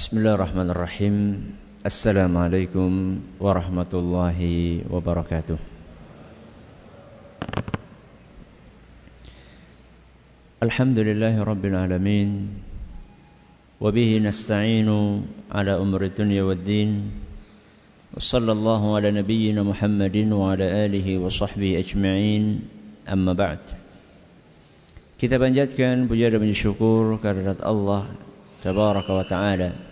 بسم الله الرحمن الرحيم السلام عليكم ورحمة الله وبركاته الحمد لله رب العالمين وبه نستعين على أمر الدنيا والدين وصلى الله على نبينا محمد وعلى آله وصحبه أجمعين أما بعد Kita panjatkan puja dan syukur kehadirat Allah Tabaraka wa Ta'ala.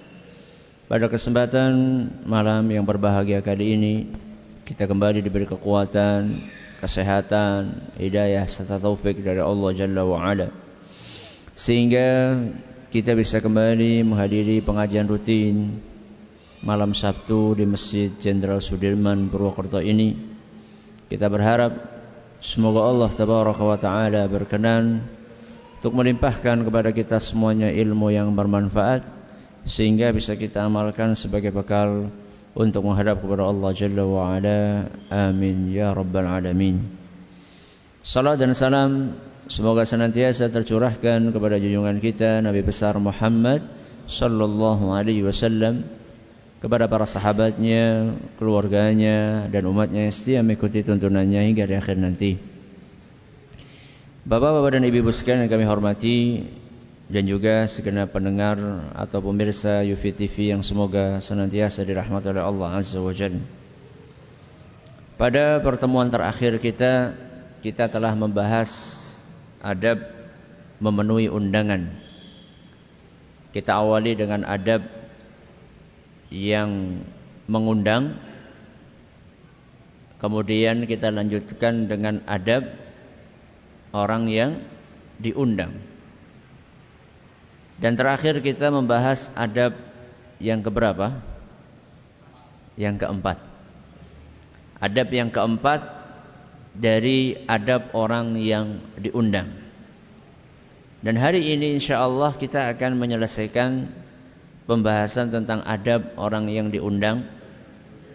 Pada kesempatan malam yang berbahagia kali ini Kita kembali diberi kekuatan, kesehatan, hidayah serta taufik dari Allah Jalla wa Ala. Sehingga kita bisa kembali menghadiri pengajian rutin Malam Sabtu di Masjid Jenderal Sudirman Purwokerto ini. Kita berharap Semoga Allah Tabaraka wa Ta'ala berkenan untuk melimpahkan kepada kita semuanya ilmu yang bermanfaat sehingga bisa kita amalkan sebagai bekal untuk menghadap kepada Allah Jalla wa Ala. Amin ya rabbal alamin. Salam dan salam semoga senantiasa tercurahkan kepada junjungan kita Nabi besar Muhammad sallallahu alaihi wasallam kepada para sahabatnya, keluarganya dan umatnya yang setia mengikuti tuntunannya hingga di akhir nanti. Bapak-bapak dan ibu-ibu sekalian yang kami hormati dan juga segenap pendengar atau pemirsa Yufi TV yang semoga senantiasa dirahmati oleh Allah Azza wa Jalla. Pada pertemuan terakhir kita kita telah membahas adab memenuhi undangan. Kita awali dengan adab yang mengundang Kemudian kita lanjutkan dengan adab orang yang diundang. Dan terakhir kita membahas adab yang keberapa? Yang keempat. Adab yang keempat dari adab orang yang diundang. Dan hari ini insya Allah kita akan menyelesaikan pembahasan tentang adab orang yang diundang.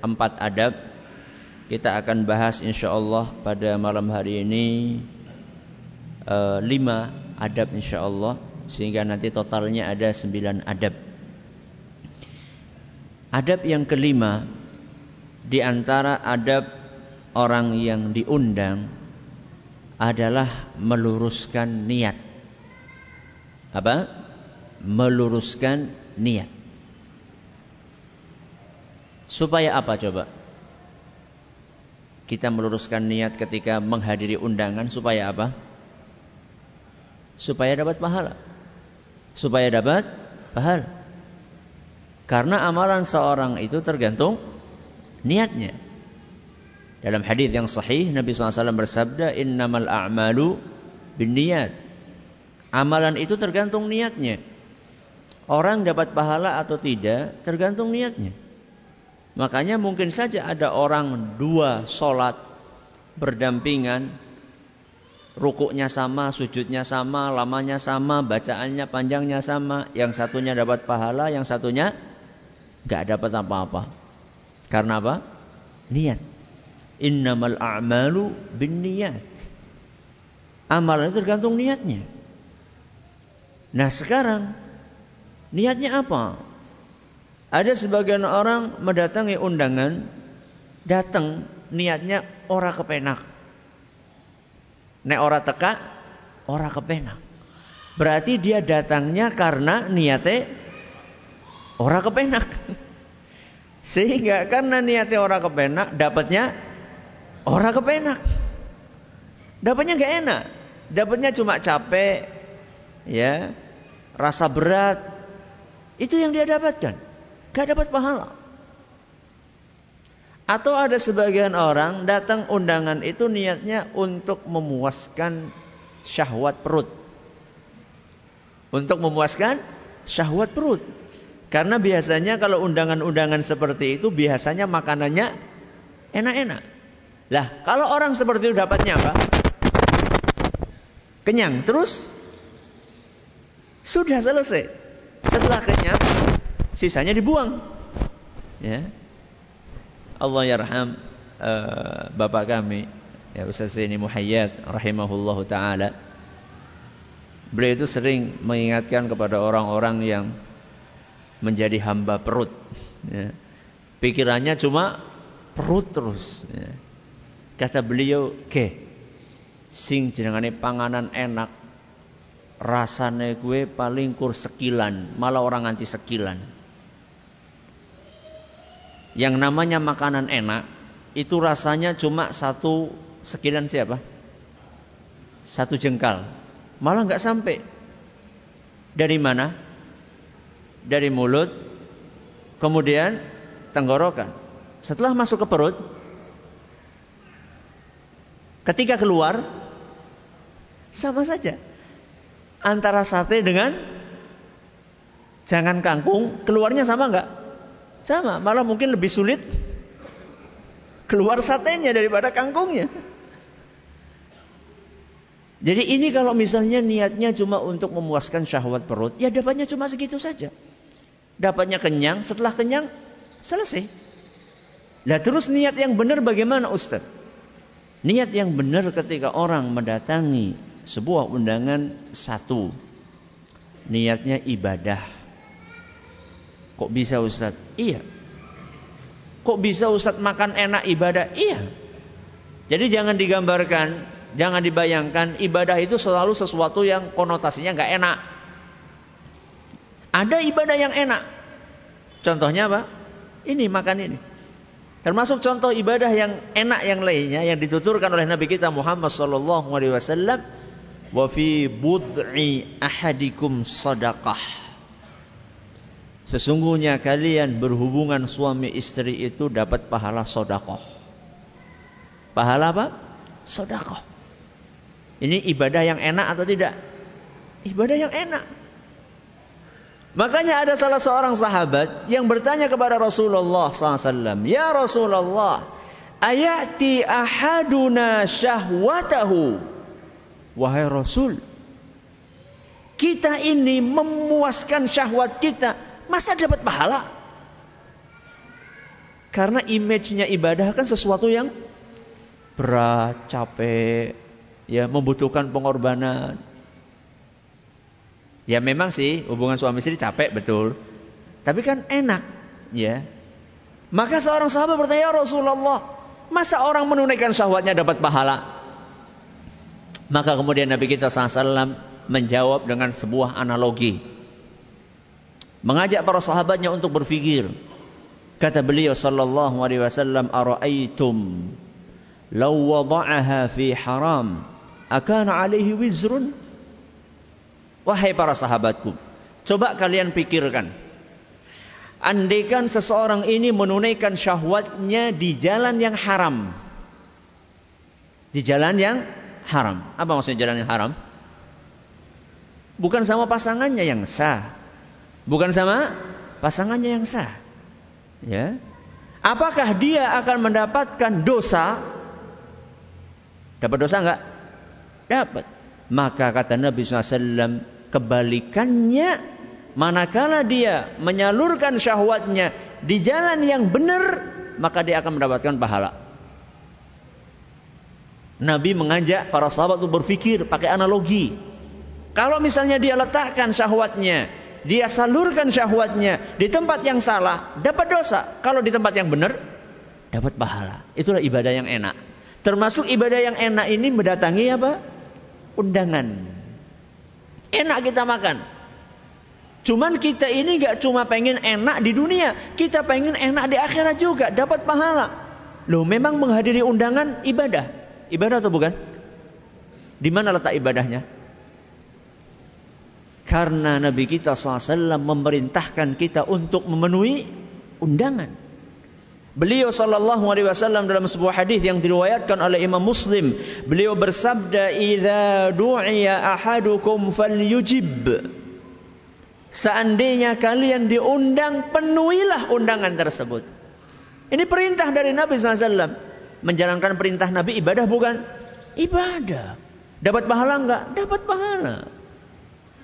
Empat adab kita akan bahas insya Allah pada malam hari ini uh, lima adab insya Allah sehingga nanti totalnya ada sembilan adab. Adab yang kelima di antara adab orang yang diundang adalah meluruskan niat. Apa? Meluruskan niat. Supaya apa coba? Kita meluruskan niat ketika menghadiri undangan supaya apa? supaya dapat pahala. Supaya dapat pahala. Karena amalan seorang itu tergantung niatnya. Dalam hadis yang sahih Nabi SAW bersabda, "Innamal a'malu binniyat." Amalan itu tergantung niatnya. Orang dapat pahala atau tidak tergantung niatnya. Makanya mungkin saja ada orang dua solat berdampingan rukuknya sama, sujudnya sama, lamanya sama, bacaannya panjangnya sama. Yang satunya dapat pahala, yang satunya nggak dapat apa-apa. Karena apa? Niat. Innamal a'malu bin niat. Amalan itu tergantung niatnya. Nah sekarang niatnya apa? Ada sebagian orang mendatangi undangan, datang niatnya ora kepenak Nek ora teka, ora kepenak. Berarti dia datangnya karena niatnya ora kepenak. Sehingga karena niatnya ora kepenak, dapatnya ora kepenak. Dapatnya gak enak. Dapatnya cuma capek, ya, rasa berat. Itu yang dia dapatkan. Gak dapat pahala. Atau ada sebagian orang datang undangan itu niatnya untuk memuaskan syahwat perut. Untuk memuaskan syahwat perut. Karena biasanya kalau undangan-undangan seperti itu biasanya makanannya enak-enak. Lah, kalau orang seperti itu dapatnya apa? Kenyang. Terus sudah selesai. Setelah kenyang, sisanya dibuang. Ya. Allah yarham uh, bapak kami ya Ustaz ini Muhayyad rahimahullahu taala. Beliau itu sering mengingatkan kepada orang-orang yang menjadi hamba perut. Ya. Pikirannya cuma perut terus. Ya. Kata beliau, ke sing jenengane panganan enak, rasane gue paling kur sekilan, malah orang anti sekilan. Yang namanya makanan enak itu rasanya cuma satu sekilan siapa? Satu jengkal. Malah nggak sampai. Dari mana? Dari mulut, kemudian tenggorokan. Setelah masuk ke perut, ketika keluar, sama saja. Antara sate dengan jangan kangkung, keluarnya sama nggak? Sama, malah mungkin lebih sulit keluar satenya daripada kangkungnya. Jadi ini kalau misalnya niatnya cuma untuk memuaskan syahwat perut, ya dapatnya cuma segitu saja. Dapatnya kenyang, setelah kenyang selesai. Nah terus niat yang benar bagaimana Ustaz? Niat yang benar ketika orang mendatangi sebuah undangan satu. Niatnya ibadah. Kok bisa Ustaz? Iya. Kok bisa Ustaz makan enak ibadah? Iya. Jadi jangan digambarkan Jangan dibayangkan ibadah itu selalu sesuatu yang konotasinya nggak enak. Ada ibadah yang enak. Contohnya apa? Ini makan ini. Termasuk contoh ibadah yang enak yang lainnya yang dituturkan oleh Nabi kita Muhammad sallallahu alaihi wasallam wa fi bud'i ahadikum sadaqah. Sesungguhnya kalian berhubungan suami istri itu dapat pahala sodakoh. Pahala apa? Sodakoh. Ini ibadah yang enak atau tidak? Ibadah yang enak. Makanya ada salah seorang sahabat yang bertanya kepada Rasulullah SAW. Ya Rasulullah, ayati ahaduna syahwatahu. Wahai Rasul, kita ini memuaskan syahwat kita, masa dapat pahala? Karena image-nya ibadah kan sesuatu yang berat, capek, ya membutuhkan pengorbanan. Ya memang sih hubungan suami istri capek betul. Tapi kan enak, ya. Maka seorang sahabat bertanya, ya Rasulullah, masa orang menunaikan syahwatnya dapat pahala? Maka kemudian Nabi kita SAW menjawab dengan sebuah analogi. Mengajak para sahabatnya untuk berfikir. Kata beliau sallallahu alaihi wasallam, "Ara'aitum law wada'aha fi haram akan alaihi wizrun? Wahai para sahabatku, coba kalian pikirkan. Andaikan seseorang ini menunaikan syahwatnya di jalan yang haram. Di jalan yang haram. Apa maksudnya jalan yang haram? Bukan sama pasangannya yang sah. Bukan sama pasangannya yang sah. Ya. Apakah dia akan mendapatkan dosa? Dapat dosa enggak? Dapat. Maka kata Nabi SAW, kebalikannya, manakala dia menyalurkan syahwatnya di jalan yang benar, maka dia akan mendapatkan pahala. Nabi mengajak para sahabat untuk berpikir pakai analogi. Kalau misalnya dia letakkan syahwatnya, dia salurkan syahwatnya di tempat yang salah, dapat dosa. Kalau di tempat yang benar, dapat pahala. Itulah ibadah yang enak. Termasuk ibadah yang enak ini mendatangi apa? undangan. Enak kita makan. Cuman kita ini gak cuma pengen enak di dunia, kita pengen enak di akhirat juga, dapat pahala. Loh, memang menghadiri undangan ibadah. Ibadah atau bukan? Di mana letak ibadahnya? Karena Nabi kita SAW memerintahkan kita untuk memenuhi undangan. Beliau sallallahu alaihi wasallam dalam sebuah hadis yang diriwayatkan oleh Imam Muslim, beliau bersabda, "Idza du'iya ahadukum falyujib." Seandainya kalian diundang, penuhilah undangan tersebut. Ini perintah dari Nabi SAW. Menjalankan perintah Nabi ibadah bukan? Ibadah. Dapat pahala enggak? Dapat pahala.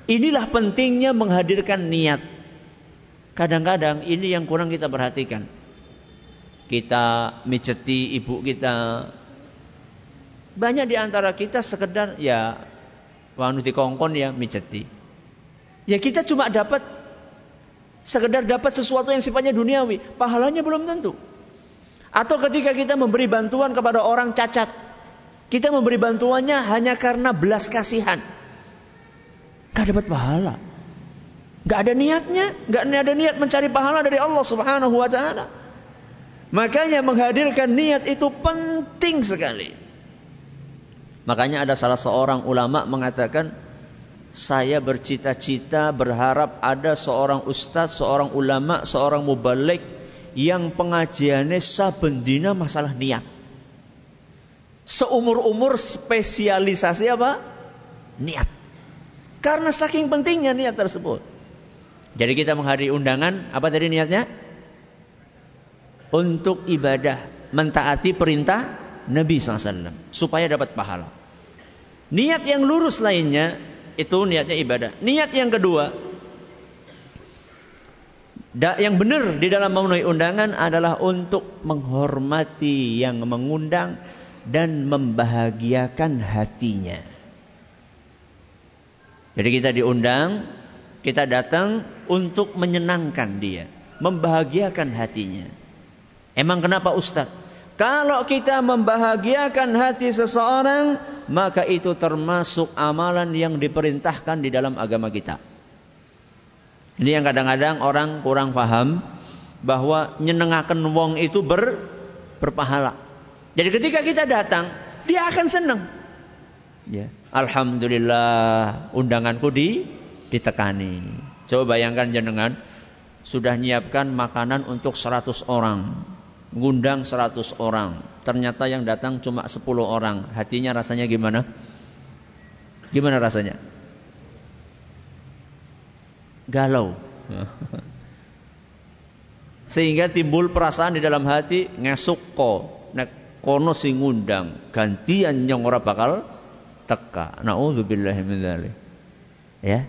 Inilah pentingnya menghadirkan niat. Kadang-kadang ini yang kurang kita perhatikan kita mijeti ibu kita. Banyak di antara kita sekedar ya wanu kongkon ya mijeti. Ya kita cuma dapat Sekedar dapat sesuatu yang sifatnya duniawi, pahalanya belum tentu. Atau ketika kita memberi bantuan kepada orang cacat, kita memberi bantuannya hanya karena belas kasihan. Gak dapat pahala. Gak ada niatnya, gak ada niat mencari pahala dari Allah Subhanahu wa taala. Makanya menghadirkan niat itu penting sekali. Makanya ada salah seorang ulama mengatakan saya bercita-cita berharap ada seorang ustadz, seorang ulama, seorang mubalik yang pengajiannya sabendina masalah niat. Seumur-umur spesialisasi apa? Niat. Karena saking pentingnya niat tersebut. Jadi kita menghadiri undangan, apa tadi niatnya? Untuk ibadah, mentaati perintah Nabi SAW. Supaya dapat pahala. Niat yang lurus lainnya, itu niatnya ibadah. Niat yang kedua, yang benar di dalam memenuhi undangan adalah untuk menghormati yang mengundang dan membahagiakan hatinya. Jadi kita diundang, kita datang untuk menyenangkan dia, membahagiakan hatinya. Emang kenapa Ustaz? Kalau kita membahagiakan hati seseorang, maka itu termasuk amalan yang diperintahkan di dalam agama kita. Ini yang kadang-kadang orang kurang paham bahwa nyenengaken wong itu ber, berpahala. Jadi ketika kita datang, dia akan senang. Ya. Alhamdulillah undanganku di ditekani. Coba bayangkan jenengan sudah nyiapkan makanan untuk 100 orang. Ngundang 100 orang. Ternyata yang datang cuma 10 orang. Hatinya rasanya gimana? Gimana rasanya? galau. Sehingga timbul perasaan di dalam hati ngesuk ko nek kono sing ngundang gantian yang ora bakal teka. Nauzubillahi min dzalik. Ya.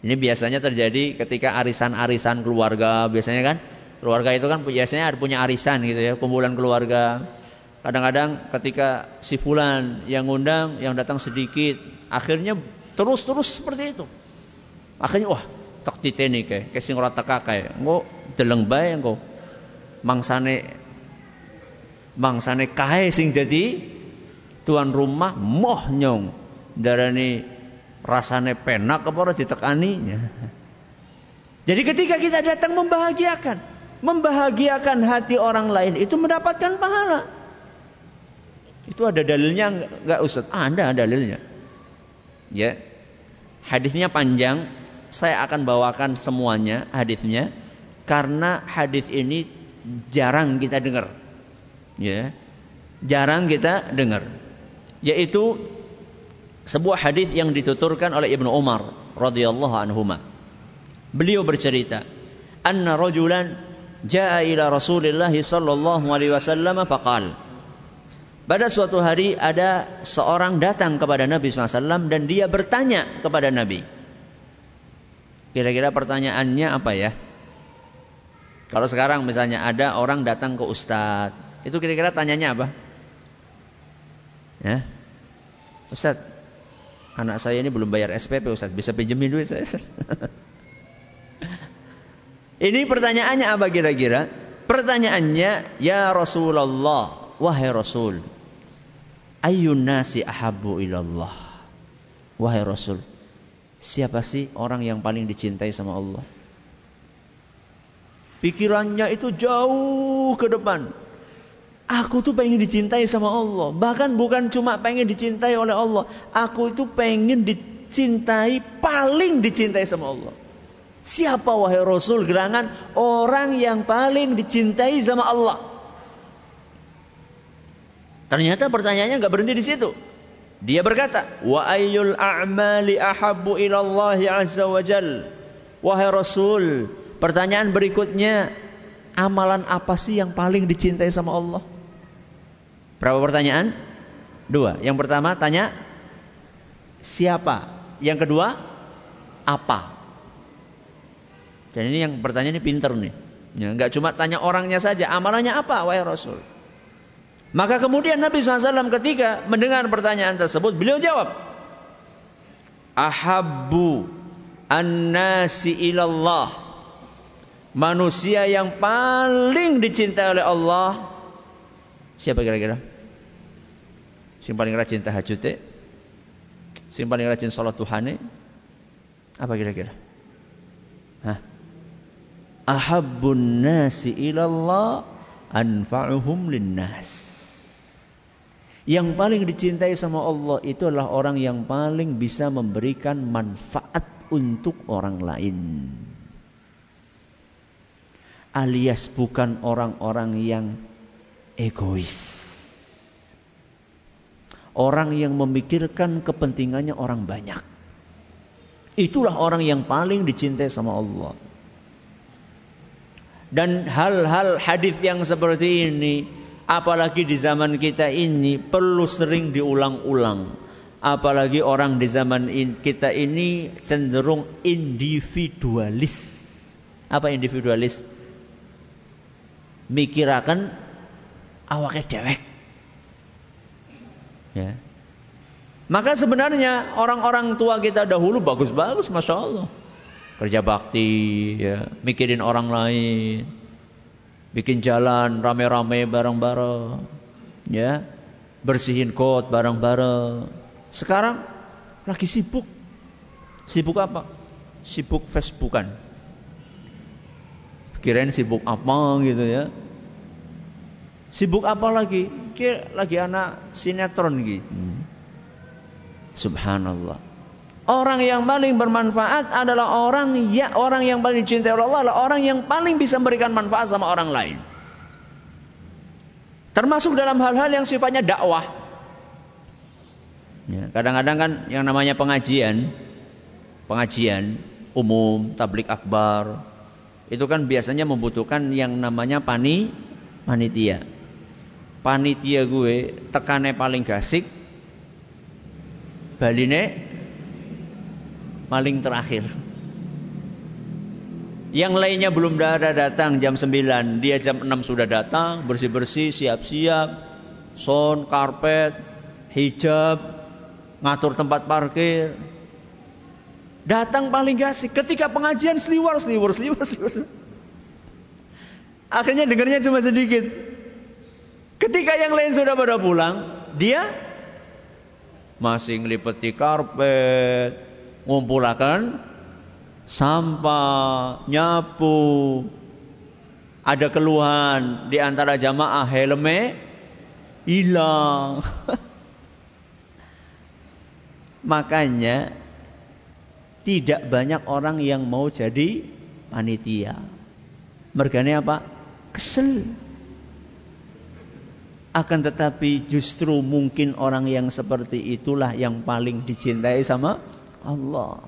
Ini biasanya terjadi ketika arisan-arisan keluarga, biasanya kan keluarga itu kan biasanya punya arisan gitu ya, kumpulan keluarga. Kadang-kadang ketika si fulan yang ngundang, yang datang sedikit, akhirnya terus-terus seperti itu. Akhirnya wah, tok titeni kae, ke sing ora teka kae. Engko deleng bae engko. Mangsane mangsane kae sing dadi tuan rumah moh nyong. Darani rasane penak apa ora ditekani. Jadi ketika kita datang membahagiakan, membahagiakan hati orang lain itu mendapatkan pahala. Itu ada dalilnya enggak Ustaz? Ada dalilnya. Ya. Hadisnya panjang, saya akan bawakan semuanya hadisnya karena hadis ini jarang kita dengar. Ya. Jarang kita dengar. Yaitu sebuah hadis yang dituturkan oleh Ibnu Umar radhiyallahu anhuma. Beliau bercerita, "Anna rajulan jaa ila Rasulillah sallallahu alaihi wasallam faqal" Pada suatu hari ada seorang datang kepada Nabi SAW dan dia bertanya kepada Nabi. Kira-kira pertanyaannya apa ya? Kalau sekarang misalnya ada orang datang ke ustadz, itu kira-kira tanyanya apa? Ya, Ustadz, anak saya ini belum bayar SPP Ustadz, bisa pinjemin duit saya? ini pertanyaannya apa kira-kira? Pertanyaannya, ya Rasulullah, wahai Rasul, ayun nasi ahabu ilallah. Wahai Rasul, Siapa sih orang yang paling dicintai sama Allah? Pikirannya itu jauh ke depan. Aku tuh pengen dicintai sama Allah. Bahkan bukan cuma pengen dicintai oleh Allah. Aku itu pengen dicintai, paling dicintai sama Allah. Siapa wahai Rasul gerangan? Orang yang paling dicintai sama Allah. Ternyata pertanyaannya nggak berhenti di situ. Dia berkata, "Wa ayyul a'mali ahabbu ila Allah azza wa jal?" Wahai Rasul, pertanyaan berikutnya, amalan apa sih yang paling dicintai sama Allah? Berapa pertanyaan? Dua. Yang pertama tanya siapa? Yang kedua apa? Dan ini yang pertanyaan ini pinter nih. Ya, enggak cuma tanya orangnya saja, amalannya apa wahai Rasul? Maka kemudian Nabi SAW ketika mendengar pertanyaan tersebut, beliau jawab, Ahabbu an-nasi ilallah Manusia yang paling dicintai oleh Allah siapa kira-kira? Sing paling rajin tahajud? Sing paling rajin salat Tuhan eh? Apa kira-kira? Hah? Ahabbun nasi ilallah anfa'uhum linnas. Yang paling dicintai sama Allah itu adalah orang yang paling bisa memberikan manfaat untuk orang lain. Alias bukan orang-orang yang egois. Orang yang memikirkan kepentingannya orang banyak. Itulah orang yang paling dicintai sama Allah. Dan hal-hal hadis yang seperti ini, apalagi di zaman kita ini, perlu sering diulang-ulang. Apalagi orang di zaman kita ini cenderung individualis. Apa individualis? Mikirakan awaknya dewek. Ya. Maka sebenarnya orang-orang tua kita dahulu bagus-bagus, masya Allah. Kerja bakti, ya, mikirin orang lain, bikin jalan rame-rame bareng-bareng, ya, bersihin kot bareng-bareng. Sekarang lagi sibuk, sibuk apa? Sibuk Facebookan. Kirain sibuk apa gitu ya? Sibuk apa lagi? Kira lagi anak sinetron gitu. Subhanallah. Orang yang paling bermanfaat adalah orang ya orang yang paling dicintai oleh Allah adalah orang yang paling bisa memberikan manfaat sama orang lain. Termasuk dalam hal-hal yang sifatnya dakwah. Ya, kadang-kadang kan yang namanya pengajian, pengajian umum, tablik akbar, itu kan biasanya membutuhkan yang namanya pani, panitia panitia gue tekane paling gasik baline maling terakhir. Yang lainnya belum ada datang jam 9 dia jam 6 sudah datang bersih-bersih siap-siap son karpet hijab ngatur tempat parkir. Datang paling gasik. Ketika pengajian seliwar seliwar seliwar seliwar. Akhirnya dengarnya cuma sedikit Ketika yang lain sudah pada pulang, dia masih ngelipeti karpet, ngumpulakan sampah, nyapu. Ada keluhan di antara jamaah helme hilang. Makanya tidak banyak orang yang mau jadi panitia. Mergane apa? Kesel. Akan tetapi justru mungkin orang yang seperti itulah yang paling dicintai sama Allah.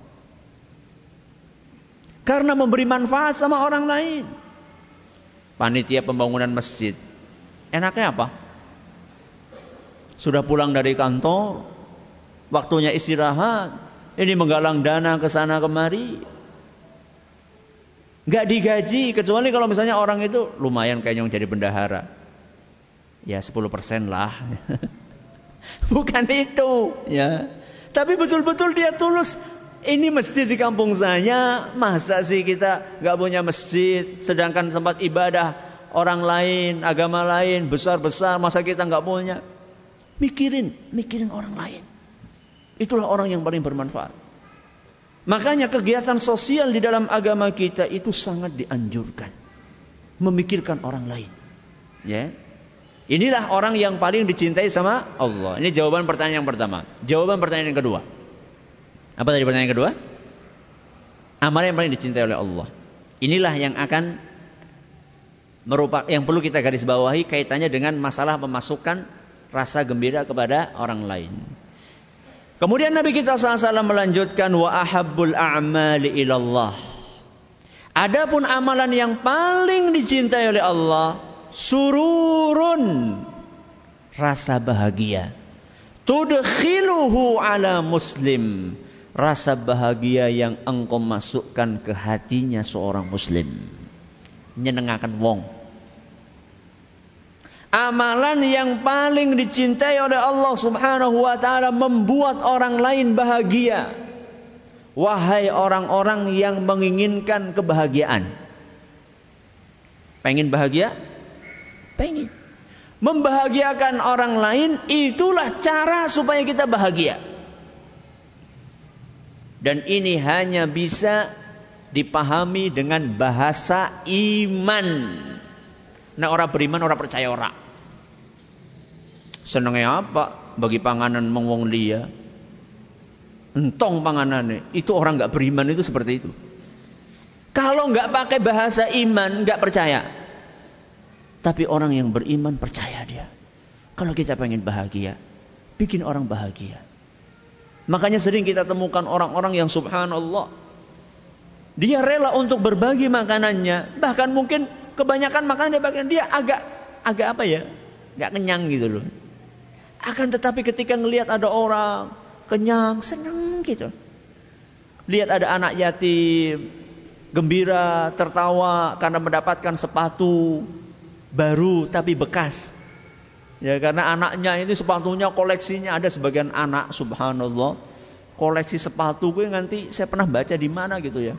Karena memberi manfaat sama orang lain. Panitia pembangunan masjid. Enaknya apa? Sudah pulang dari kantor, waktunya istirahat, ini menggalang dana ke sana kemari. Gak digaji, kecuali kalau misalnya orang itu lumayan kayaknya jadi bendahara ya 10% lah. Bukan itu, ya. Tapi betul-betul dia tulus. Ini masjid di kampung saya, masa sih kita nggak punya masjid, sedangkan tempat ibadah orang lain, agama lain besar-besar, masa kita nggak punya? Mikirin, mikirin orang lain. Itulah orang yang paling bermanfaat. Makanya kegiatan sosial di dalam agama kita itu sangat dianjurkan. Memikirkan orang lain. Ya. Inilah orang yang paling dicintai sama Allah. Ini jawaban pertanyaan yang pertama. Jawaban pertanyaan yang kedua. Apa tadi pertanyaan yang kedua? Amal yang paling dicintai oleh Allah. Inilah yang akan merupakan yang perlu kita garis bawahi kaitannya dengan masalah memasukkan rasa gembira kepada orang lain. Kemudian Nabi kita SAW melanjutkan wa ahabbul a'mali ilallah. Adapun amalan yang paling dicintai oleh Allah sururun rasa bahagia tudkhiluhu ala muslim rasa bahagia yang engkau masukkan ke hatinya seorang muslim nyenengakan wong Amalan yang paling dicintai oleh Allah Subhanahu wa taala membuat orang lain bahagia. Wahai orang-orang yang menginginkan kebahagiaan. Pengen bahagia? Pengen. Membahagiakan orang lain itulah cara supaya kita bahagia. Dan ini hanya bisa dipahami dengan bahasa iman. Nah orang beriman orang percaya orang. Senengnya apa? Bagi panganan mengwong dia. Entong panganannya. Itu orang nggak beriman itu seperti itu. Kalau nggak pakai bahasa iman, nggak percaya. Tapi orang yang beriman percaya dia. Kalau kita pengen bahagia, bikin orang bahagia. Makanya sering kita temukan orang-orang yang subhanallah. Dia rela untuk berbagi makanannya. Bahkan mungkin kebanyakan makanan dia bagian dia agak agak apa ya? Gak kenyang gitu loh. Akan tetapi ketika ngelihat ada orang kenyang, senang gitu. Lihat ada anak yatim, gembira, tertawa karena mendapatkan sepatu, baru tapi bekas. Ya karena anaknya ini sepatunya koleksinya ada sebagian anak subhanallah koleksi sepatu gue nanti saya pernah baca di mana gitu ya.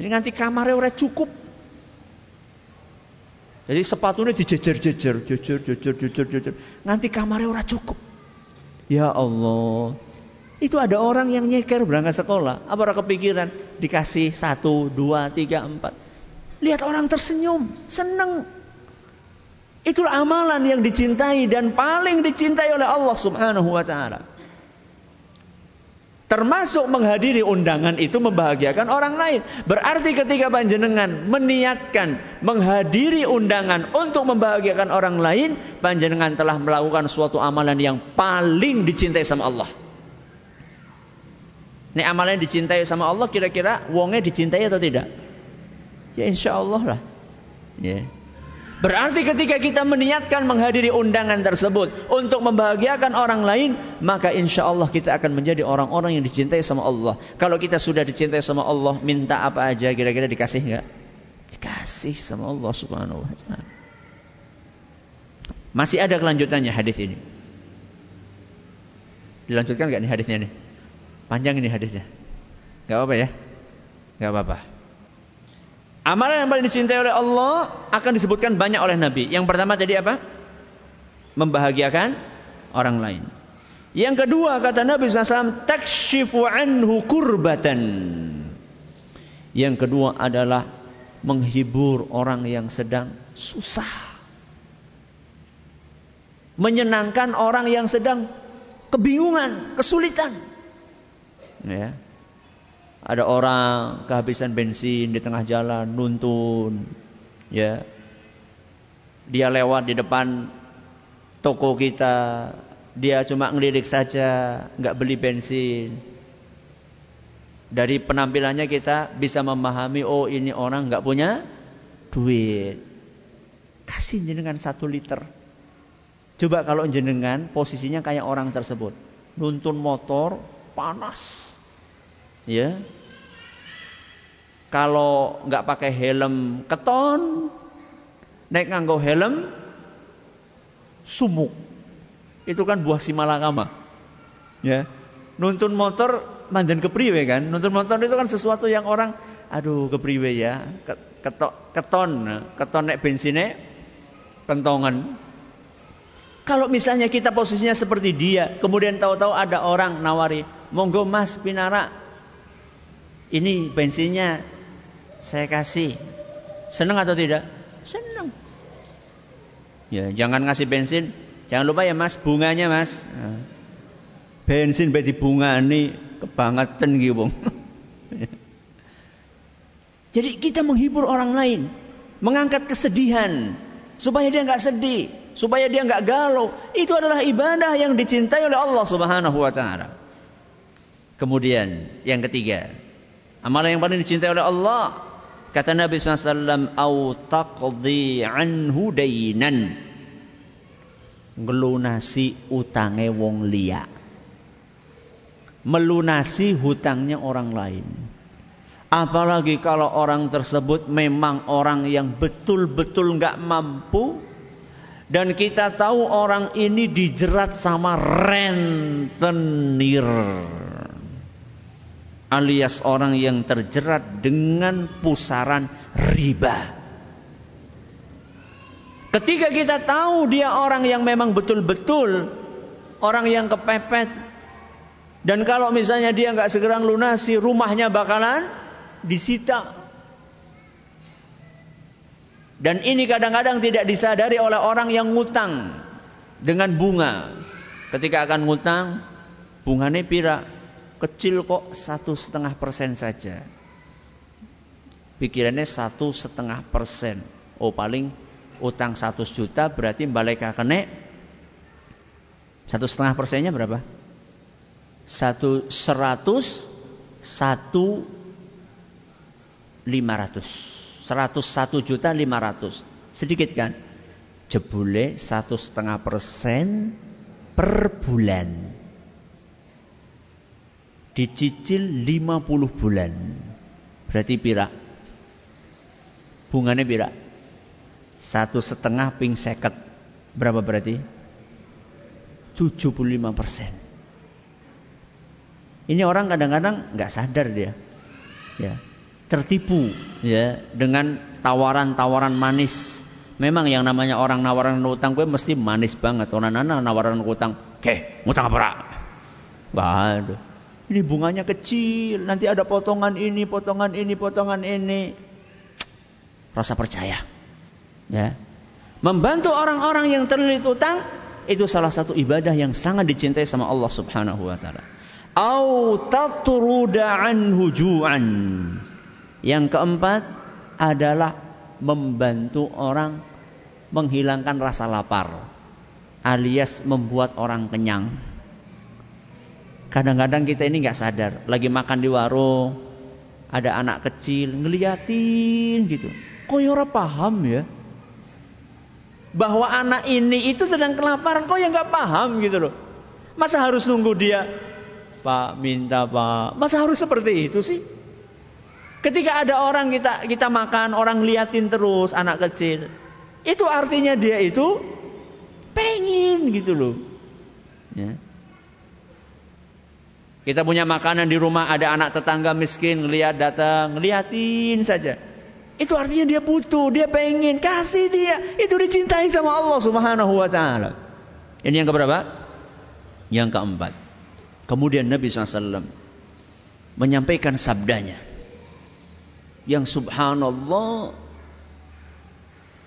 Jadi nanti kamarnya udah cukup. Jadi sepatunya dijejer-jejer, jejer, jejer, jejer, jejer. Nanti kamarnya udah cukup. Ya Allah. Itu ada orang yang nyeker berangkat sekolah. Apa orang kepikiran? Dikasih satu, dua, tiga, empat. Lihat orang tersenyum, seneng. Itulah amalan yang dicintai dan paling dicintai oleh Allah Subhanahu wa taala. Termasuk menghadiri undangan itu membahagiakan orang lain. Berarti ketika panjenengan meniatkan menghadiri undangan untuk membahagiakan orang lain, panjenengan telah melakukan suatu amalan yang paling dicintai sama Allah. Ini amalan yang dicintai sama Allah kira-kira wongnya dicintai atau tidak? Ya insya Allah lah. Ya. Berarti ketika kita meniatkan menghadiri undangan tersebut untuk membahagiakan orang lain, maka insya Allah kita akan menjadi orang-orang yang dicintai sama Allah. Kalau kita sudah dicintai sama Allah, minta apa aja kira-kira dikasih nggak? Dikasih sama Allah Subhanahu Wa Taala. Masih ada kelanjutannya hadis ini. Dilanjutkan nggak nih hadisnya nih? Panjang ini hadisnya. Gak apa-apa ya? Gak apa-apa. Amalan yang paling dicintai oleh Allah akan disebutkan banyak oleh Nabi. Yang pertama tadi apa? Membahagiakan orang lain. Yang kedua kata Nabi SAW, takshifu anhu kurbatan. Yang kedua adalah menghibur orang yang sedang susah. Menyenangkan orang yang sedang kebingungan, kesulitan. Ya. Ada orang kehabisan bensin di tengah jalan, nuntun, ya. Dia lewat di depan toko kita, dia cuma ngelirik saja, nggak beli bensin. Dari penampilannya kita bisa memahami, oh ini orang nggak punya duit. Kasih jenengan satu liter. Coba kalau jenengan posisinya kayak orang tersebut. Nuntun motor, panas ya. Kalau nggak pakai helm keton naik nganggo helm sumuk. Itu kan buah simalakama ya. Nuntun motor mandan kepriwe kan? Nuntun motor itu kan sesuatu yang orang aduh kepriwe ya. Ketok keton. Keton naik bensinnya kentongan. Kalau misalnya kita posisinya seperti dia kemudian tahu-tahu ada orang nawari monggo mas pinara ini bensinnya saya kasih. Senang atau tidak? Senang. Ya, jangan ngasih bensin. Jangan lupa ya mas, bunganya mas. Nah, bensin beti bunga ini kebangetan gitu. Jadi kita menghibur orang lain, mengangkat kesedihan supaya dia nggak sedih, supaya dia nggak galau. Itu adalah ibadah yang dicintai oleh Allah Subhanahu wa taala. Kemudian yang ketiga, Amalan yang paling dicintai oleh Allah. Kata Nabi SAW, Au taqdi anhu dainan. Ngelunasi utange wong liya. Melunasi hutangnya orang lain. Apalagi kalau orang tersebut memang orang yang betul-betul nggak mampu dan kita tahu orang ini dijerat sama rentenir alias orang yang terjerat dengan pusaran riba. Ketika kita tahu dia orang yang memang betul-betul orang yang kepepet dan kalau misalnya dia nggak segera lunasi rumahnya bakalan disita. Dan ini kadang-kadang tidak disadari oleh orang yang ngutang dengan bunga. Ketika akan ngutang, bunganya pira kecil kok satu setengah persen saja. Pikirannya satu setengah persen. Oh paling utang 100 juta berarti balik kene satu setengah persennya berapa? Satu seratus satu lima ratus seratus satu juta lima ratus sedikit kan? Jebule satu setengah persen per bulan dicicil 50 bulan berarti pira bunganya pira satu setengah ping seket. Berapa berarti? 75 persen. Ini orang kadang-kadang nggak sadar dia. Ya, tertipu ya dengan tawaran-tawaran manis. Memang yang namanya orang nawaran utang gue mesti manis banget. Orang nana nawaran utang, ke, utang apa? Gak Ini bunganya kecil, nanti ada potongan ini, potongan ini, potongan ini. Rasa percaya. Ya. Membantu orang-orang yang terlilit utang itu salah satu ibadah yang sangat dicintai sama Allah Subhanahu wa taala. Au tatruda anhu ju'an. Yang keempat adalah membantu orang menghilangkan rasa lapar alias membuat orang kenyang. Kadang-kadang kita ini nggak sadar, lagi makan di warung, ada anak kecil ngeliatin gitu. Kok ya paham ya? bahwa anak ini itu sedang kelaparan kok yang nggak paham gitu loh masa harus nunggu dia pak minta pak masa harus seperti itu sih ketika ada orang kita kita makan orang liatin terus anak kecil itu artinya dia itu pengen gitu loh ya. Kita punya makanan di rumah ada anak tetangga miskin ngeliat datang ngeliatin saja itu artinya dia butuh, dia pengen, kasih dia. Itu dicintai sama Allah Subhanahu wa taala. Ini yang keberapa? Yang keempat. Kemudian Nabi SAW menyampaikan sabdanya. Yang subhanallah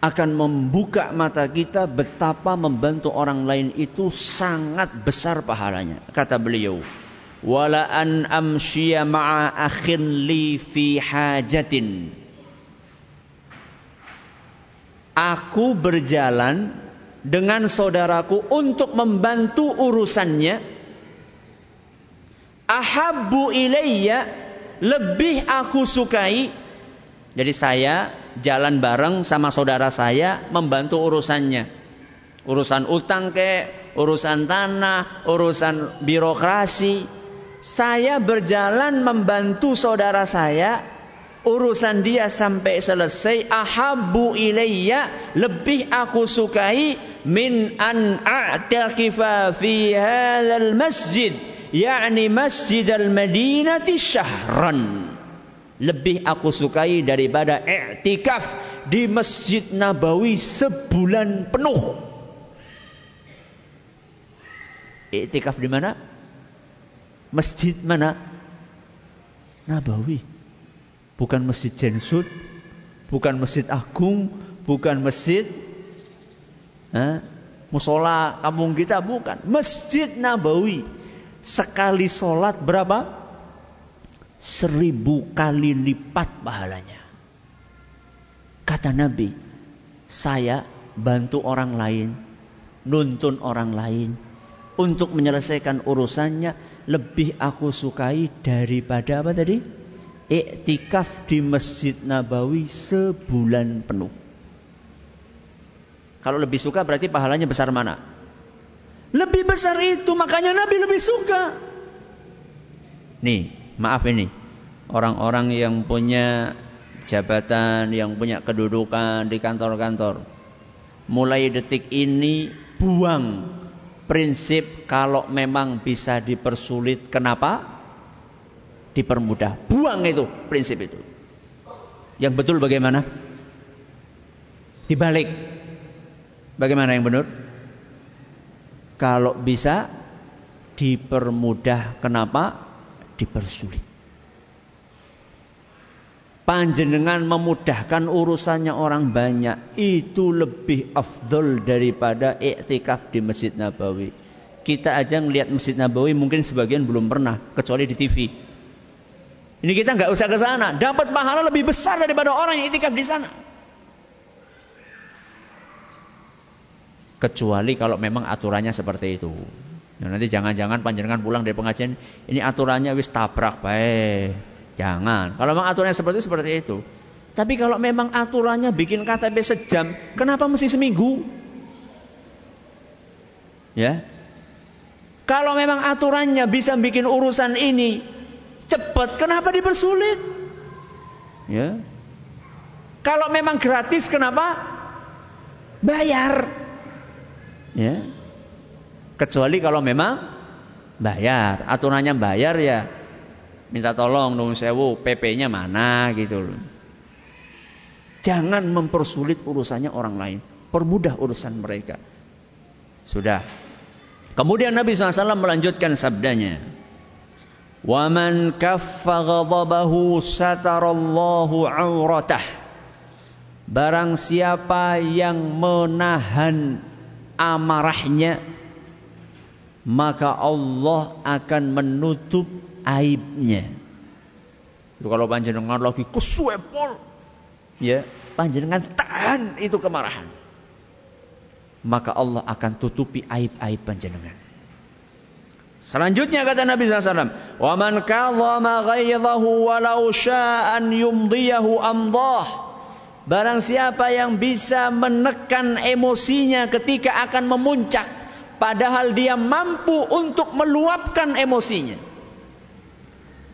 akan membuka mata kita betapa membantu orang lain itu sangat besar pahalanya. Kata beliau, "Wala an amshiya ma'a akhin li fi hajatin." Aku berjalan dengan saudaraku untuk membantu urusannya. Ahabbu ilayya lebih aku sukai. Jadi saya jalan bareng sama saudara saya membantu urusannya. Urusan utang ke, urusan tanah, urusan birokrasi. Saya berjalan membantu saudara saya. Urusan dia sampai selesai. Ahabbu ilayya. Lebih aku sukai. Min an a'taqifa fi hadzal masjid. Yakni masjid al-madinati syahran. Lebih aku sukai daripada i'tikaf di Masjid Nabawi sebulan penuh. I'tikaf di mana? Masjid mana? Nabawi. Bukan masjid Jensut, bukan masjid Agung, bukan masjid eh, musola kampung kita, bukan. Masjid Nabawi. Sekali sholat berapa? Seribu kali lipat pahalanya. Kata Nabi, saya bantu orang lain, nuntun orang lain, untuk menyelesaikan urusannya lebih aku sukai daripada apa tadi? iktikaf di Masjid Nabawi sebulan penuh. Kalau lebih suka berarti pahalanya besar mana? Lebih besar itu, makanya Nabi lebih suka. Nih, maaf ini. Orang-orang yang punya jabatan, yang punya kedudukan di kantor-kantor. Mulai detik ini buang prinsip kalau memang bisa dipersulit. Kenapa? dipermudah. Buang itu prinsip itu. Yang betul bagaimana? Dibalik. Bagaimana yang benar? Kalau bisa dipermudah, kenapa? Dipersulit. Panjenengan memudahkan urusannya orang banyak itu lebih afdol daripada iktikaf di Masjid Nabawi. Kita aja ngelihat Masjid Nabawi mungkin sebagian belum pernah kecuali di TV. Ini kita nggak usah ke sana, dapat pahala lebih besar daripada orang yang iktikaf di sana. Kecuali kalau memang aturannya seperti itu. Nah, nanti jangan-jangan panjenengan pulang dari pengajian, ini aturannya wis tabrak baik. Jangan. Kalau memang aturannya seperti itu, seperti itu. Tapi kalau memang aturannya bikin KTP sejam, kenapa mesti seminggu? Ya. Kalau memang aturannya bisa bikin urusan ini cepat, kenapa dipersulit? Ya. Kalau memang gratis, kenapa bayar? Ya. Kecuali kalau memang bayar, aturannya bayar ya minta tolong dong sewu PP-nya mana gitu loh. Jangan mempersulit urusannya orang lain, permudah urusan mereka. Sudah. Kemudian Nabi SAW melanjutkan sabdanya. Waman kaffa ghadabahu satarallahu auratah. Barang siapa yang menahan amarahnya maka Allah akan menutup aibnya. Itu kalau panjenengan lagi kesuepol, ya panjenengan tahan itu kemarahan. Maka Allah akan tutupi aib-aib panjenengan. Selanjutnya kata Nabi SAW, "Wa man kadhama ghaidhahu walau sya'an yumdiyahu amdah." Barang siapa yang bisa menekan emosinya ketika akan memuncak, padahal dia mampu untuk meluapkan emosinya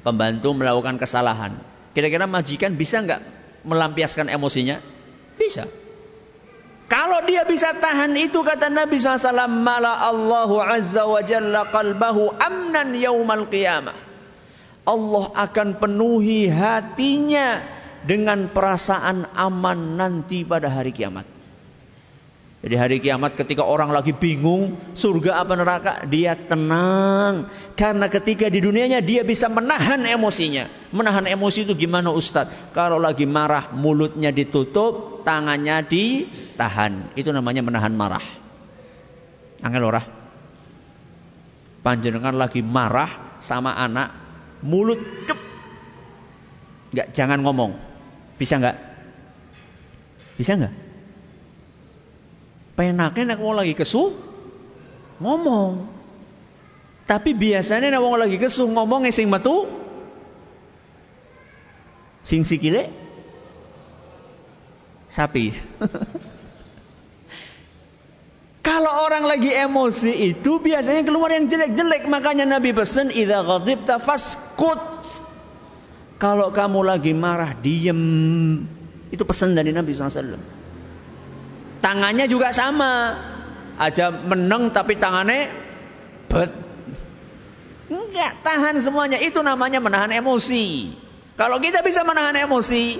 pembantu melakukan kesalahan. Kira-kira majikan bisa nggak melampiaskan emosinya? Bisa. Kalau dia bisa tahan itu kata Nabi SAW, mala Allahu Azza wa Jalla qalbahu amnan yaumal qiyamah. Allah akan penuhi hatinya dengan perasaan aman nanti pada hari kiamat. Jadi hari kiamat ketika orang lagi bingung surga apa neraka, dia tenang. Karena ketika di dunianya dia bisa menahan emosinya. Menahan emosi itu gimana Ustadz? Kalau lagi marah mulutnya ditutup, tangannya ditahan. Itu namanya menahan marah. Angel ora? Panjenengan lagi marah sama anak, mulut cep. Enggak, jangan ngomong. Bisa enggak? Bisa enggak? Penaknya nek wong lagi kesu ngomong. Tapi biasanya nek wong lagi kesu ngomong sing metu sing sikile sapi. Kalau orang lagi emosi itu biasanya keluar yang jelek-jelek. Makanya Nabi pesan, "Idza ghadibta faskut." Kalau kamu lagi marah, diem. Itu pesan dari Nabi SAW. Tangannya juga sama. Aja meneng tapi tangannya bet. Enggak, tahan semuanya. Itu namanya menahan emosi. Kalau kita bisa menahan emosi,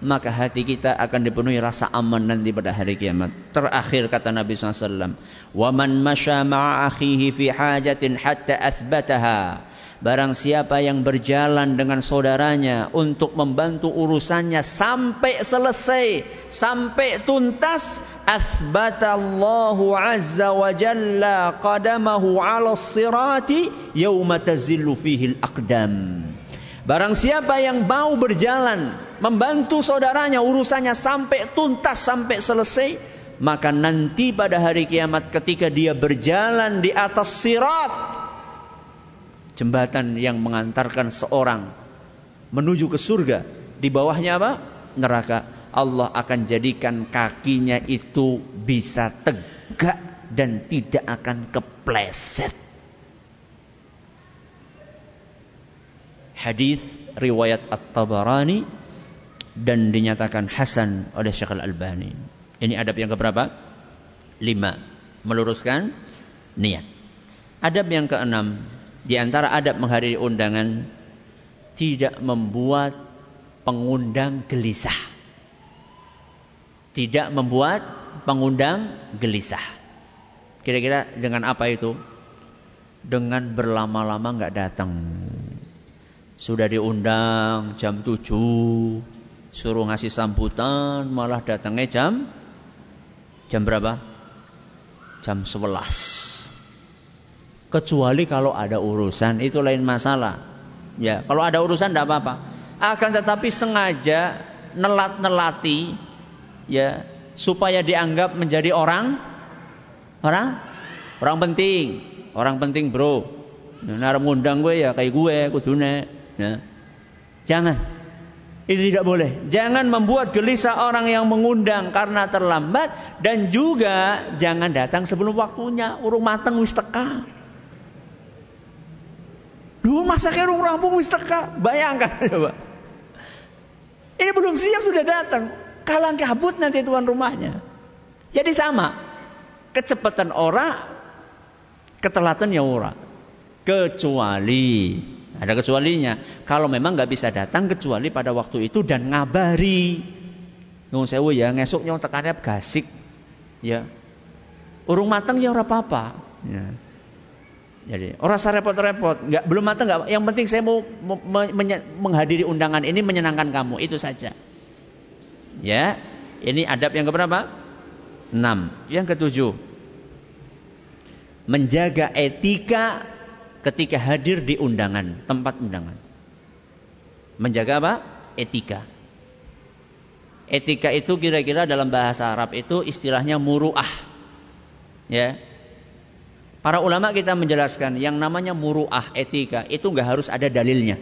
maka hati kita akan dipenuhi rasa aman nanti pada hari kiamat. Terakhir kata Nabi SAW, "Waman masya ma'a akhihi fi hajatin hatta athbataha." Barang siapa yang berjalan dengan saudaranya untuk membantu urusannya sampai selesai, sampai tuntas, athbatallahu azza wa jalla qadamahu 'ala sirati yauma tazillu fihi al-aqdam. Barang siapa yang mau berjalan membantu saudaranya urusannya sampai tuntas sampai selesai, maka nanti pada hari kiamat ketika dia berjalan di atas sirat jembatan yang mengantarkan seorang menuju ke surga. Di bawahnya apa? Neraka. Allah akan jadikan kakinya itu bisa tegak dan tidak akan kepleset. Hadis riwayat At-Tabarani dan dinyatakan hasan oleh Syekh Al-Albani. Ini adab yang keberapa? Lima. Meluruskan niat. Adab yang keenam di antara adab menghadiri undangan tidak membuat pengundang gelisah. Tidak membuat Pengundang gelisah. Kira-kira dengan apa itu? Dengan berlama-lama nggak datang. Sudah diundang jam 7, suruh ngasih sambutan, malah datangnya jam jam berapa? Jam 11. Kecuali kalau ada urusan itu lain masalah. Ya, kalau ada urusan tidak apa-apa. Akan tetapi sengaja nelat-nelati ya supaya dianggap menjadi orang orang orang penting, orang penting, Bro. Nah, ngundang gue ya kayak gue kudune. Ya. Jangan. Itu tidak boleh. Jangan membuat gelisah orang yang mengundang karena terlambat dan juga jangan datang sebelum waktunya. Urung mateng wis teka. Duh, masa kayak rampung wis teka. Bayangkan coba. Ini belum siap sudah datang. Kalang kabut nanti tuan rumahnya. Jadi sama. Kecepatan orang, ketelatan ya orang. Kecuali ada kecualinya. Kalau memang nggak bisa datang kecuali pada waktu itu dan ngabari. Nung sewu ya ngesuk nyong tekannya gasik. Ya. Urung matang ya ora apa-apa. Ya. Jadi orang saya repot-repot, nggak belum matang nggak. Yang penting saya mau menghadiri undangan ini menyenangkan kamu itu saja. Ya, ini adab yang keberapa? Enam. Yang ketujuh, menjaga etika ketika hadir di undangan, tempat undangan. Menjaga apa? Etika. Etika itu kira-kira dalam bahasa Arab itu istilahnya muruah. Ya. Para ulama kita menjelaskan yang namanya muruah etika itu nggak harus ada dalilnya.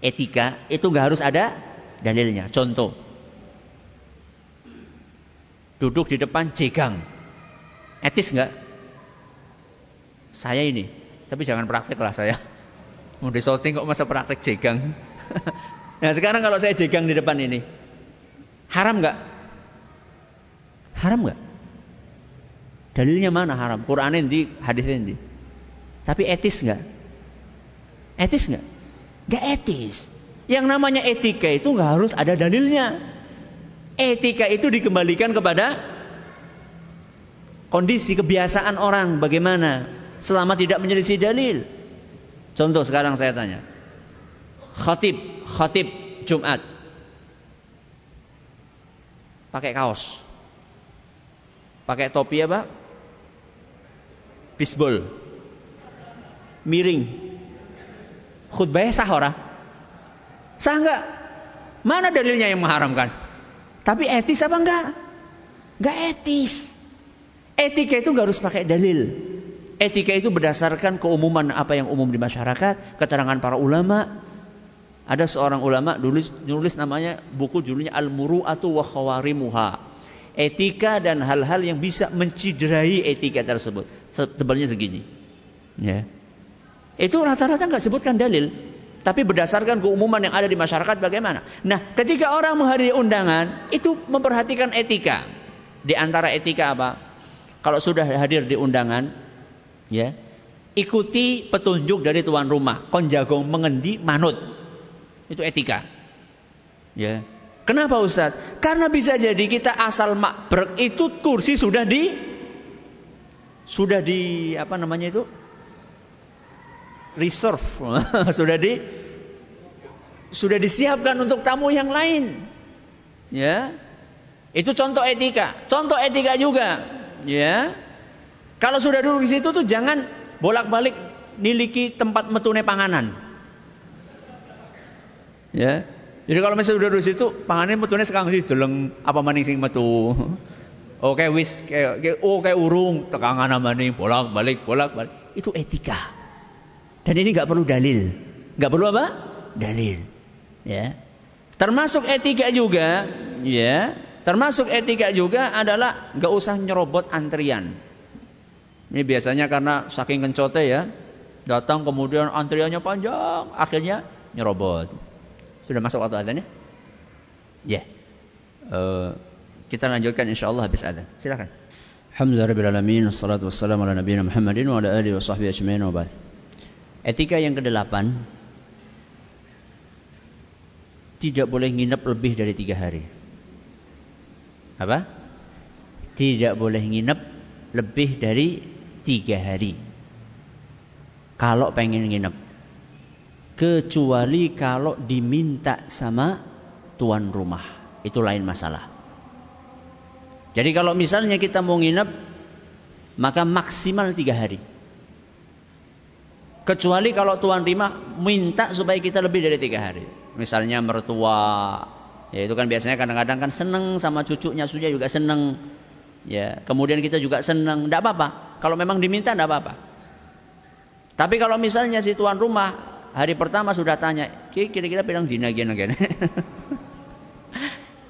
Etika itu nggak harus ada dalilnya. Contoh, duduk di depan jegang, etis nggak? Saya ini tapi jangan praktek lah saya. Mau di shooting kok masa praktek jegang. nah sekarang kalau saya jegang di depan ini. Haram nggak? Haram nggak? Dalilnya mana haram? Quran ini, hadis ini. Tapi etis nggak? Etis nggak? Nggak etis. Yang namanya etika itu nggak harus ada dalilnya. Etika itu dikembalikan kepada kondisi kebiasaan orang bagaimana selama tidak menyelisih dalil. Contoh sekarang saya tanya. Khatib, khatib Jumat. Pakai kaos. Pakai topi apa? Bisbol. Miring. Khutbahnya sah ora? Sah enggak? Mana dalilnya yang mengharamkan? Tapi etis apa enggak? Enggak etis. Etika itu enggak harus pakai dalil. Etika itu berdasarkan keumuman apa yang umum di masyarakat, keterangan para ulama. Ada seorang ulama nulis, nulis namanya buku judulnya Al-Muru'atu wa Khawarimuha. Etika dan hal-hal yang bisa menciderai etika tersebut. Tebalnya segini. Ya. Itu rata-rata nggak sebutkan dalil, tapi berdasarkan keumuman yang ada di masyarakat bagaimana. Nah, ketika orang menghadiri undangan, itu memperhatikan etika. Di antara etika apa? Kalau sudah hadir di undangan, Ya. Ikuti petunjuk dari tuan rumah. Kon jago mengendi manut. Itu etika. Ya. Kenapa Ustaz? Karena bisa jadi kita asal makbrek itu kursi sudah di sudah di apa namanya itu? reserve. sudah di sudah disiapkan untuk tamu yang lain. Ya. Itu contoh etika. Contoh etika juga. Ya. Kalau sudah duduk di situ tuh jangan bolak-balik niliki tempat metune panganan. Ya. Jadi kalau misalnya sudah duduk di situ, panganan metune sekarang sih apa maning sing metu. Oke wis kayak oh kayak urung tekangan maning bolak-balik bolak-balik. Itu etika. Dan ini nggak perlu dalil. Nggak perlu apa? Dalil. Ya. Termasuk etika juga, ya. Termasuk etika juga adalah nggak usah nyerobot antrian. Ini biasanya karena saking kencote ya, datang kemudian antriannya panjang, akhirnya nyerobot. Sudah masuk waktu adanya? Ya. Yeah. Uh, kita lanjutkan insyaallah habis ada. Silakan. Alhamdulillahirabbil wassalatu wassalamu ala nabiyina Muhammadin wa ala alihi washabbihi ajmain wa ba'd. Etika yang kedelapan tidak boleh nginep lebih dari tiga hari. Apa? tidak boleh nginep lebih dari tiga hari. Kalau pengen nginep. Kecuali kalau diminta sama tuan rumah. Itu lain masalah. Jadi kalau misalnya kita mau nginep, maka maksimal tiga hari. Kecuali kalau tuan rumah minta supaya kita lebih dari tiga hari. Misalnya mertua, ya itu kan biasanya kadang-kadang kan seneng sama cucunya sudah juga seneng. Ya, kemudian kita juga seneng, tidak apa-apa. Kalau memang diminta tidak apa-apa. Tapi kalau misalnya si tuan rumah hari pertama sudah tanya, kira-kira bilang dina gini.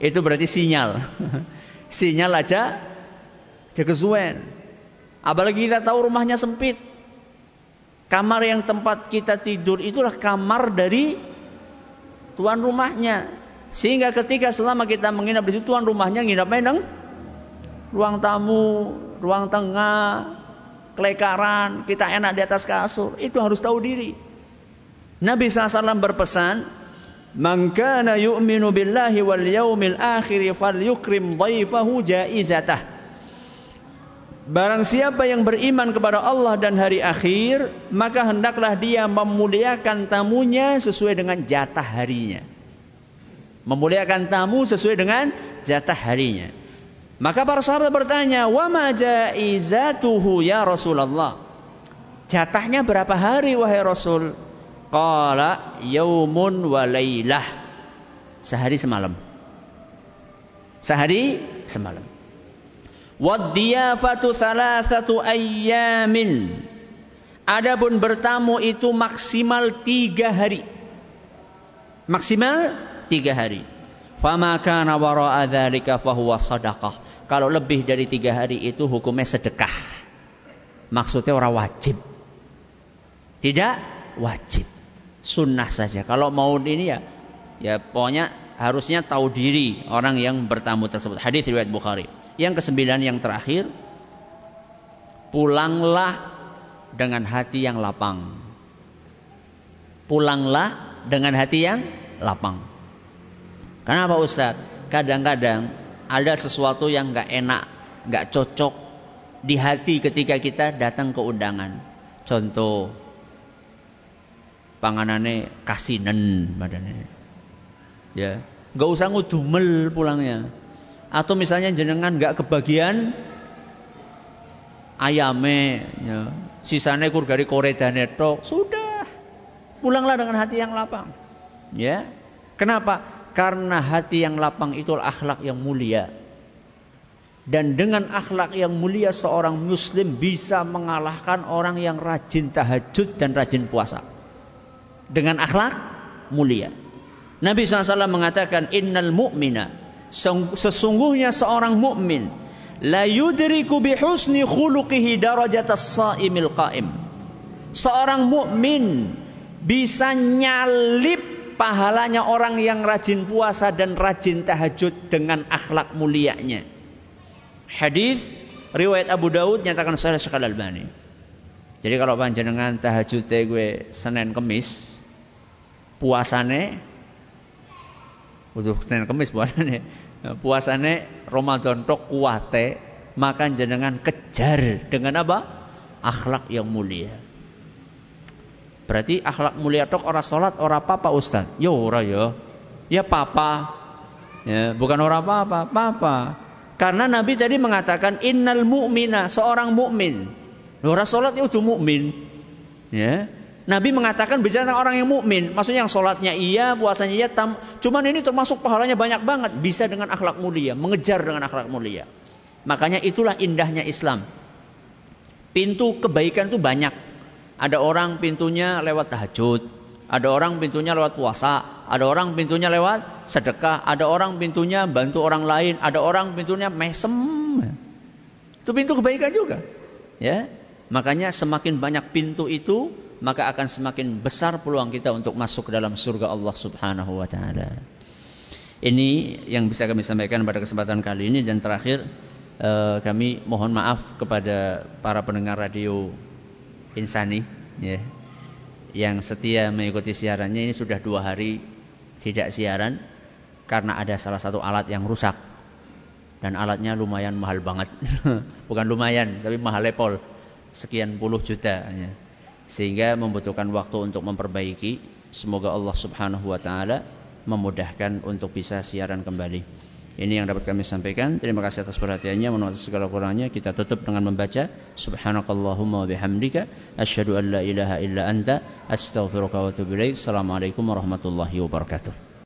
itu berarti sinyal. sinyal aja kesuwen. Apalagi kita tahu rumahnya sempit. Kamar yang tempat kita tidur itulah kamar dari tuan rumahnya. Sehingga ketika selama kita menginap di situ tuan rumahnya nginap nang ruang tamu, ruang tengah, kelekaran, kita enak di atas kasur. Itu harus tahu diri. Nabi SAW berpesan, Man kana yu'minu billahi wal yaumil akhir falyukrim dhaifahu jaizatah. Barang siapa yang beriman kepada Allah dan hari akhir, maka hendaklah dia memuliakan tamunya sesuai dengan jatah harinya. Memuliakan tamu sesuai dengan jatah harinya. Maka para sahabat bertanya, "Wa ma jaizatuhu ya Rasulullah?" Jatahnya berapa hari wahai Rasul? Qala yaumun wa laylah. Sehari semalam. Sehari semalam. Wadiyafatu thalathatu ayyamin. Adapun bertamu itu maksimal tiga hari. Maksimal tiga hari. Fama kana wara'a dzalika fahuwa sadaqah. Kalau lebih dari tiga hari itu hukumnya sedekah. Maksudnya orang wajib. Tidak wajib sunnah saja. Kalau mau ini ya, ya pokoknya harusnya tahu diri orang yang bertamu tersebut. Hadis riwayat Bukhari. Yang kesembilan yang terakhir, pulanglah dengan hati yang lapang. Pulanglah dengan hati yang lapang. Kenapa Ustaz? Kadang-kadang ada sesuatu yang nggak enak, nggak cocok di hati ketika kita datang ke undangan. Contoh, panganane kasinen badannya. Ya, nggak usah ngudumel pulangnya. Atau misalnya jenengan nggak kebagian ayame, ya. sisane kur dari koredane tok, sudah pulanglah dengan hati yang lapang. Ya, kenapa? Karena hati yang lapang itu akhlak yang mulia. Dan dengan akhlak yang mulia seorang muslim bisa mengalahkan orang yang rajin tahajud dan rajin puasa dengan akhlak mulia. Nabi SAW mengatakan innal mu'mina sesungguhnya seorang mukmin la yudriku bi husni khuluqihi darajatas saimil qaim. Seorang mukmin bisa nyalip pahalanya orang yang rajin puasa dan rajin tahajud dengan akhlak mulianya. Hadis riwayat Abu Daud nyatakan sahih sekali Albani. Jadi kalau panjenengan tahajud gue Senin Kemis, puasane untuk Senin Kemis puasane puasane Ramadan tok kuate maka jenengan kejar dengan apa? akhlak yang mulia. Berarti akhlak mulia tok ora salat ora apa-apa Ustaz. Ya ora ya. Ya papa. Ya, bukan ora apa-apa, papa. Karena Nabi tadi mengatakan innal mu'mina, seorang mukmin. Ora salat ya udah mukmin. Ya. Nabi mengatakan bicara tentang orang yang mukmin, maksudnya yang sholatnya iya, puasanya iya, tam, cuman ini termasuk pahalanya banyak banget, bisa dengan akhlak mulia, mengejar dengan akhlak mulia. Makanya itulah indahnya Islam. Pintu kebaikan itu banyak. Ada orang pintunya lewat tahajud, ada orang pintunya lewat puasa, ada orang pintunya lewat sedekah, ada orang pintunya bantu orang lain, ada orang pintunya mesem. Itu pintu kebaikan juga. Ya. Makanya semakin banyak pintu itu, maka akan semakin besar peluang kita untuk masuk ke dalam surga Allah Subhanahu wa taala. Ini yang bisa kami sampaikan pada kesempatan kali ini dan terakhir eh, kami mohon maaf kepada para pendengar radio Insani ya, yang setia mengikuti siarannya ini sudah dua hari tidak siaran karena ada salah satu alat yang rusak. dan alatnya lumayan mahal banget. Bukan lumayan, tapi mahal lepol. Sekian puluh juta. Sehingga membutuhkan waktu untuk memperbaiki. Semoga Allah subhanahu wa ta'ala memudahkan untuk bisa siaran kembali. Ini yang dapat kami sampaikan. Terima kasih atas perhatiannya. Mohon atas segala kurangnya. Kita tutup dengan membaca Subhanakallahumma wa bihamdika asyhadu an la ilaha illa anta astaghfiruka wa atubu. Assalamualaikum warahmatullahi wabarakatuh.